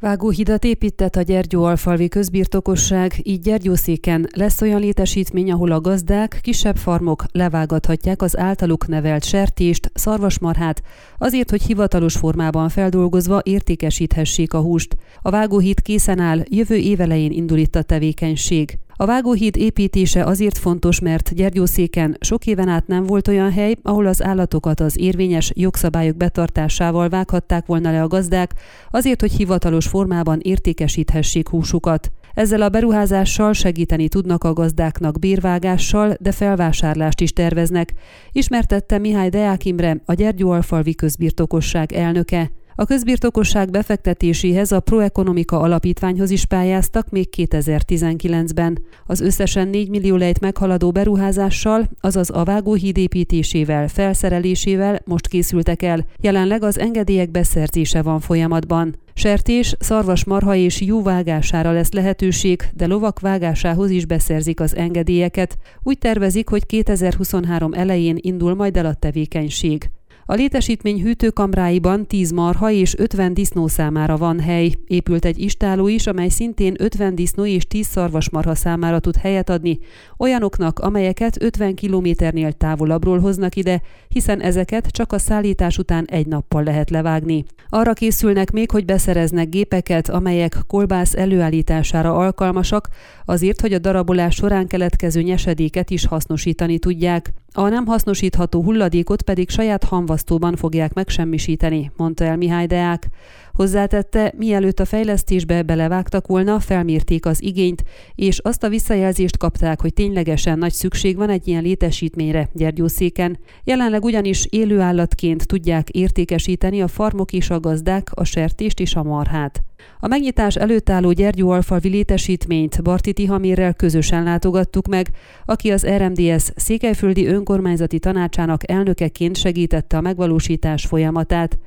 Vágóhidat épített a Gyergyó-alfalvi közbirtokosság, így Gyergyószéken lesz olyan létesítmény, ahol a gazdák, kisebb farmok levágathatják az általuk nevelt sertést, szarvasmarhát, azért, hogy hivatalos formában feldolgozva értékesíthessék a húst. A vágóhíd készen áll, jövő évelején indul itt a tevékenység. A vágóhíd építése azért fontos, mert Gyergyószéken sok éven át nem volt olyan hely, ahol az állatokat az érvényes jogszabályok betartásával vághatták volna le a gazdák, azért, hogy hivatalos formában értékesíthessék húsukat. Ezzel a beruházással segíteni tudnak a gazdáknak bérvágással, de felvásárlást is terveznek, ismertette Mihály Deák Imre, a Gyergyóalfalvi közbirtokosság elnöke. A közbirtokosság befektetéséhez a Proekonomika Alapítványhoz is pályáztak még 2019-ben. Az összesen 4 millió lejt meghaladó beruházással, azaz a vágóhíd építésével, felszerelésével most készültek el. Jelenleg az engedélyek beszerzése van folyamatban. Sertés, szarvasmarha és jó vágására lesz lehetőség, de lovak vágásához is beszerzik az engedélyeket. Úgy tervezik, hogy 2023 elején indul majd el a tevékenység. A létesítmény hűtőkamráiban 10 marha és 50 disznó számára van hely. Épült egy istáló is, amely szintén 50 disznó és 10 szarvasmarha számára tud helyet adni, olyanoknak, amelyeket 50 kilométernél távolabbról hoznak ide, hiszen ezeket csak a szállítás után egy nappal lehet levágni. Arra készülnek még, hogy beszereznek gépeket, amelyek kolbász előállítására alkalmasak, azért, hogy a darabolás során keletkező nyesedéket is hasznosítani tudják. A nem hasznosítható hulladékot pedig saját hamvasztóban fogják megsemmisíteni, mondta el Mihály Deák. Hozzátette, mielőtt a fejlesztésbe belevágtak volna, felmérték az igényt, és azt a visszajelzést kapták, hogy ténylegesen nagy szükség van egy ilyen létesítményre Gyergyószéken. Jelenleg ugyanis élőállatként tudják értékesíteni a farmok és a gazdák a sertést és a marhát. A megnyitás előtt álló Gyergyóalfalvi létesítményt Barti Tihamérrel közösen látogattuk meg, aki az RMDS Székelyföldi Önkormányzati Tanácsának elnökeként segítette a megvalósítás folyamatát.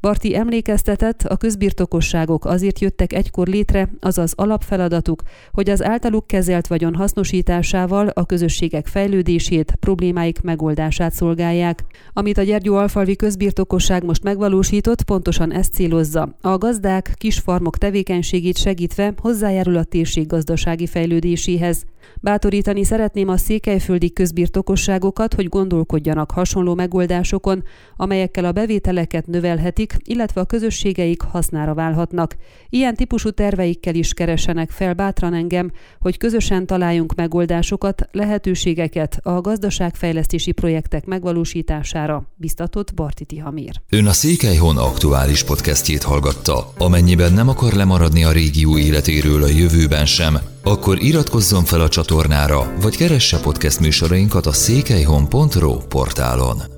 Barti emlékeztetett, a közbirtokosságok azért jöttek egykor létre, azaz alapfeladatuk, hogy az általuk kezelt vagyon hasznosításával a közösségek fejlődését, problémáik megoldását szolgálják. Amit a Gyergyó Alfalvi közbirtokosság most megvalósított, pontosan ezt célozza. A gazdák, kisfarmok tevékenységét segítve hozzájárul a térség gazdasági fejlődéséhez. Bátorítani szeretném a székelyföldi közbirtokosságokat, hogy gondolkodjanak hasonló megoldásokon, amelyekkel a bevételeket növelhetik, illetve a közösségeik hasznára válhatnak. Ilyen típusú terveikkel is keresenek fel bátran engem, hogy közösen találjunk megoldásokat, lehetőségeket a gazdaságfejlesztési projektek megvalósítására, biztatott Bartiti Hamír. Ön a Székelyhon aktuális podcastjét hallgatta. Amennyiben nem akar lemaradni a régió életéről a jövőben sem, akkor iratkozzon fel a csatornára, vagy keresse podcast műsorainkat a székelyhon.pro portálon.